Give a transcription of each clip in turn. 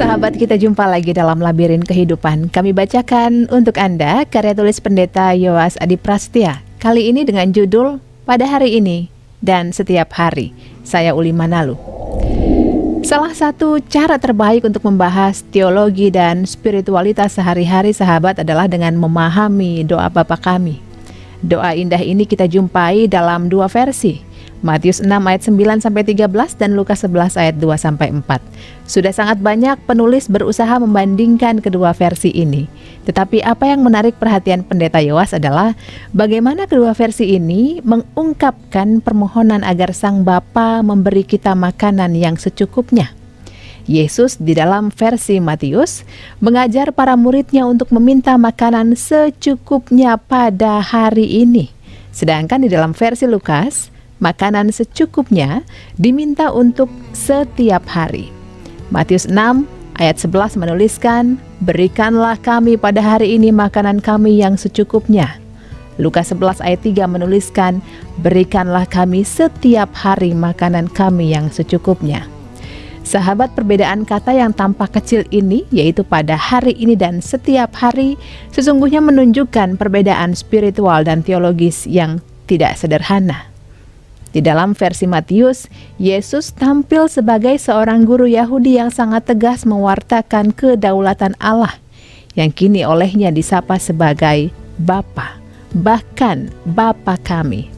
Sahabat kita jumpa lagi dalam labirin kehidupan. Kami bacakan untuk Anda karya tulis pendeta Yoas Adi Prastia. Kali ini dengan judul Pada Hari Ini dan Setiap Hari. Saya Uli Manalu. Salah satu cara terbaik untuk membahas teologi dan spiritualitas sehari-hari sahabat adalah dengan memahami doa Bapa kami. Doa indah ini kita jumpai dalam dua versi, Matius 6 ayat 9 sampai 13 dan Lukas 11 ayat 2 sampai 4. Sudah sangat banyak penulis berusaha membandingkan kedua versi ini. Tetapi apa yang menarik perhatian pendeta Yowas adalah bagaimana kedua versi ini mengungkapkan permohonan agar Sang Bapa memberi kita makanan yang secukupnya. Yesus di dalam versi Matius mengajar para muridnya untuk meminta makanan secukupnya pada hari ini. Sedangkan di dalam versi Lukas, makanan secukupnya diminta untuk setiap hari. Matius 6 ayat 11 menuliskan, "Berikanlah kami pada hari ini makanan kami yang secukupnya." Lukas 11 ayat 3 menuliskan, "Berikanlah kami setiap hari makanan kami yang secukupnya." Sahabat perbedaan kata yang tampak kecil ini, yaitu pada hari ini dan setiap hari, sesungguhnya menunjukkan perbedaan spiritual dan teologis yang tidak sederhana. Di dalam versi Matius, Yesus tampil sebagai seorang guru Yahudi yang sangat tegas mewartakan kedaulatan Allah yang kini olehnya disapa sebagai Bapa, bahkan Bapa kami.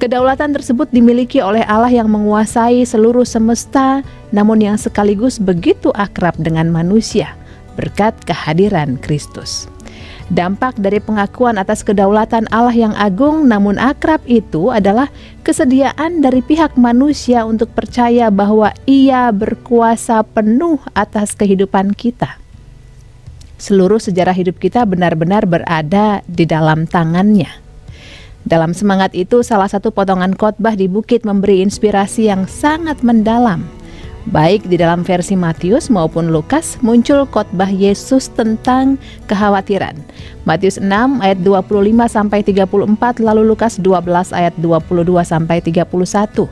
Kedaulatan tersebut dimiliki oleh Allah yang menguasai seluruh semesta, namun yang sekaligus begitu akrab dengan manusia berkat kehadiran Kristus. Dampak dari pengakuan atas kedaulatan Allah yang agung namun akrab itu adalah kesediaan dari pihak manusia untuk percaya bahwa Ia berkuasa penuh atas kehidupan kita. Seluruh sejarah hidup kita benar-benar berada di dalam tangannya. Dalam semangat itu, salah satu potongan khotbah di bukit memberi inspirasi yang sangat mendalam Baik di dalam versi Matius maupun Lukas muncul khotbah Yesus tentang kekhawatiran. Matius 6 ayat 25 sampai 34 lalu Lukas 12 ayat 22 sampai 31.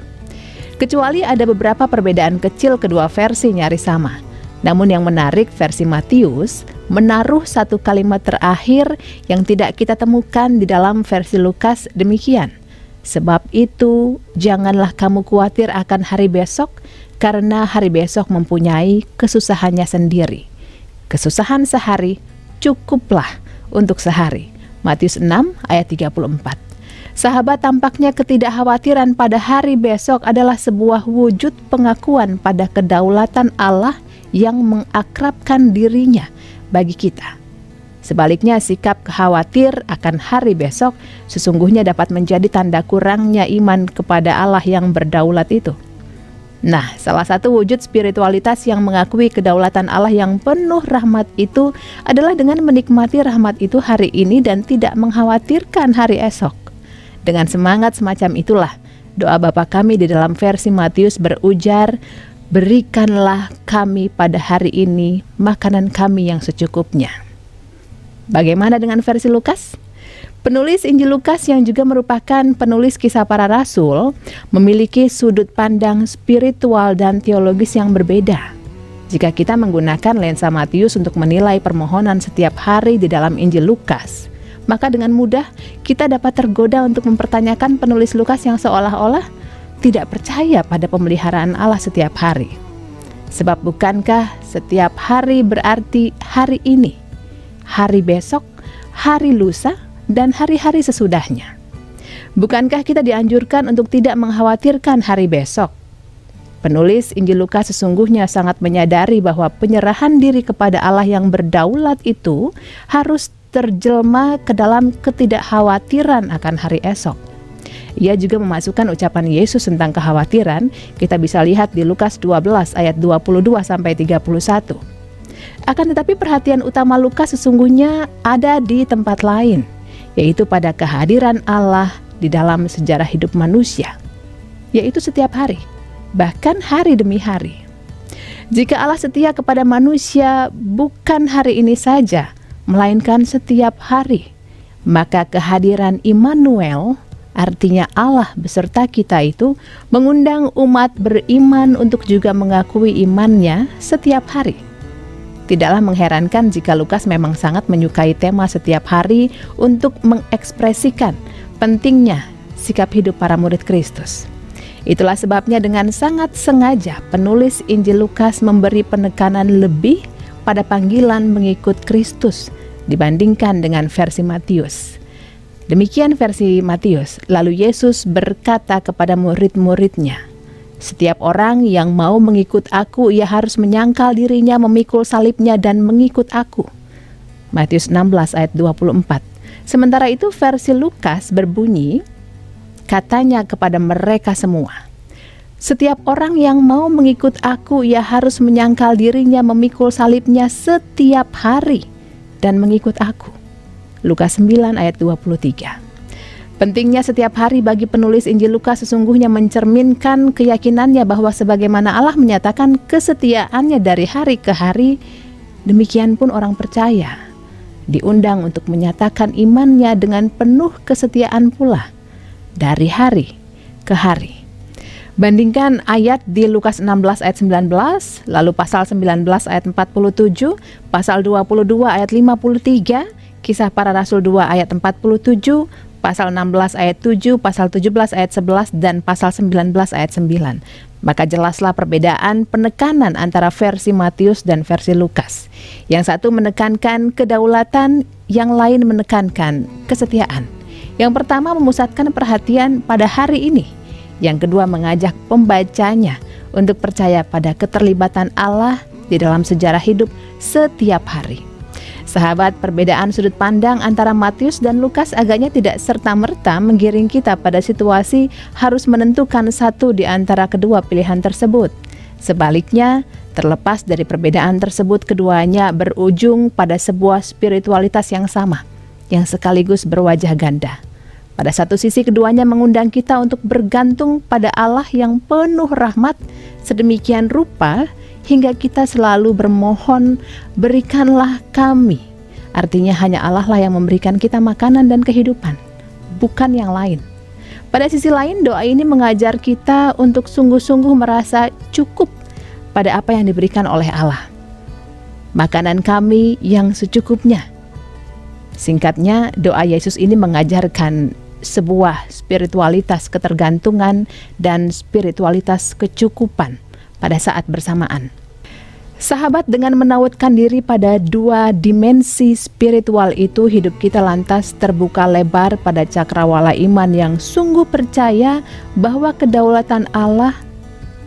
Kecuali ada beberapa perbedaan kecil kedua versi nyaris sama. Namun yang menarik versi Matius menaruh satu kalimat terakhir yang tidak kita temukan di dalam versi Lukas demikian. Sebab itu, janganlah kamu khawatir akan hari besok, karena hari besok mempunyai kesusahannya sendiri. Kesusahan sehari cukuplah untuk sehari. Matius 6 ayat 34. Sahabat tampaknya ketidakkhawatiran pada hari besok adalah sebuah wujud pengakuan pada kedaulatan Allah yang mengakrabkan dirinya bagi kita. Sebaliknya, sikap khawatir akan hari besok sesungguhnya dapat menjadi tanda kurangnya iman kepada Allah yang berdaulat itu. Nah, salah satu wujud spiritualitas yang mengakui kedaulatan Allah yang penuh rahmat itu adalah dengan menikmati rahmat itu hari ini dan tidak mengkhawatirkan hari esok. Dengan semangat semacam itulah, doa Bapa kami di dalam versi Matius berujar, Berikanlah kami pada hari ini makanan kami yang secukupnya. Bagaimana dengan versi Lukas? Penulis Injil Lukas yang juga merupakan penulis kisah para rasul memiliki sudut pandang spiritual dan teologis yang berbeda. Jika kita menggunakan lensa Matius untuk menilai permohonan setiap hari di dalam Injil Lukas, maka dengan mudah kita dapat tergoda untuk mempertanyakan penulis Lukas yang seolah-olah tidak percaya pada pemeliharaan Allah setiap hari. Sebab bukankah setiap hari berarti hari ini, hari besok, hari lusa, dan hari-hari sesudahnya. Bukankah kita dianjurkan untuk tidak mengkhawatirkan hari besok? Penulis Injil Lukas sesungguhnya sangat menyadari bahwa penyerahan diri kepada Allah yang berdaulat itu harus terjelma ke dalam ketidakkhawatiran akan hari esok. Ia juga memasukkan ucapan Yesus tentang kekhawatiran, kita bisa lihat di Lukas 12 ayat 22 sampai 31. Akan tetapi perhatian utama Lukas sesungguhnya ada di tempat lain yaitu pada kehadiran Allah di dalam sejarah hidup manusia, yaitu setiap hari, bahkan hari demi hari. Jika Allah setia kepada manusia bukan hari ini saja, melainkan setiap hari, maka kehadiran Immanuel, artinya Allah beserta kita itu, mengundang umat beriman untuk juga mengakui imannya setiap hari. Tidaklah mengherankan jika Lukas memang sangat menyukai tema setiap hari untuk mengekspresikan pentingnya sikap hidup para murid Kristus. Itulah sebabnya dengan sangat sengaja penulis Injil Lukas memberi penekanan lebih pada panggilan mengikut Kristus dibandingkan dengan versi Matius. Demikian versi Matius. Lalu Yesus berkata kepada murid-muridnya, setiap orang yang mau mengikut aku, ia harus menyangkal dirinya, memikul salibnya, dan mengikut aku. Matius 16 ayat 24. Sementara itu versi Lukas berbunyi, katanya kepada mereka semua, setiap orang yang mau mengikut aku, ia harus menyangkal dirinya, memikul salibnya setiap hari, dan mengikut aku. Lukas 9 ayat 23. Pentingnya setiap hari bagi penulis Injil Lukas sesungguhnya mencerminkan keyakinannya bahwa sebagaimana Allah menyatakan kesetiaannya dari hari ke hari, demikian pun orang percaya diundang untuk menyatakan imannya dengan penuh kesetiaan pula dari hari ke hari. Bandingkan ayat di Lukas 16 ayat 19, lalu pasal 19 ayat 47, pasal 22 ayat 53, kisah para rasul 2 ayat 47, pasal 16 ayat 7, pasal 17 ayat 11 dan pasal 19 ayat 9. Maka jelaslah perbedaan penekanan antara versi Matius dan versi Lukas. Yang satu menekankan kedaulatan, yang lain menekankan kesetiaan. Yang pertama memusatkan perhatian pada hari ini. Yang kedua mengajak pembacanya untuk percaya pada keterlibatan Allah di dalam sejarah hidup setiap hari. Sahabat, perbedaan sudut pandang antara Matius dan Lukas agaknya tidak serta-merta menggiring kita pada situasi harus menentukan satu di antara kedua pilihan tersebut. Sebaliknya, terlepas dari perbedaan tersebut, keduanya berujung pada sebuah spiritualitas yang sama, yang sekaligus berwajah ganda. Pada satu sisi, keduanya mengundang kita untuk bergantung pada Allah yang penuh rahmat, sedemikian rupa hingga kita selalu bermohon, berikanlah kami. Artinya hanya Allah lah yang memberikan kita makanan dan kehidupan, bukan yang lain. Pada sisi lain, doa ini mengajar kita untuk sungguh-sungguh merasa cukup pada apa yang diberikan oleh Allah. Makanan kami yang secukupnya. Singkatnya, doa Yesus ini mengajarkan sebuah spiritualitas ketergantungan dan spiritualitas kecukupan pada saat bersamaan. Sahabat dengan menautkan diri pada dua dimensi spiritual itu hidup kita lantas terbuka lebar pada cakrawala iman yang sungguh percaya bahwa kedaulatan Allah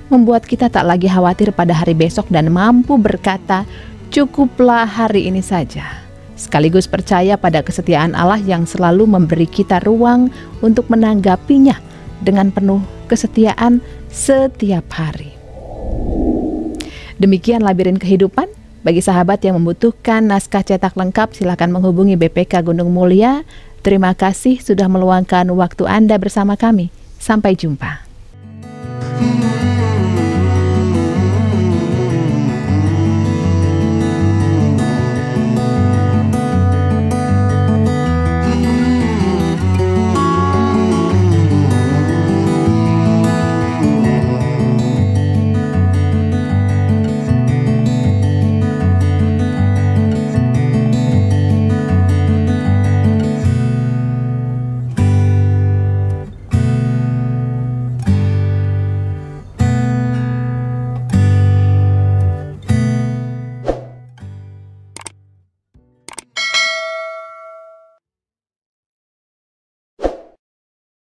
membuat kita tak lagi khawatir pada hari besok dan mampu berkata cukuplah hari ini saja. Sekaligus percaya pada kesetiaan Allah yang selalu memberi kita ruang untuk menanggapinya dengan penuh kesetiaan setiap hari. Demikian labirin kehidupan. Bagi sahabat yang membutuhkan naskah cetak lengkap, silakan menghubungi BPK Gunung Mulia. Terima kasih sudah meluangkan waktu Anda bersama kami. Sampai jumpa.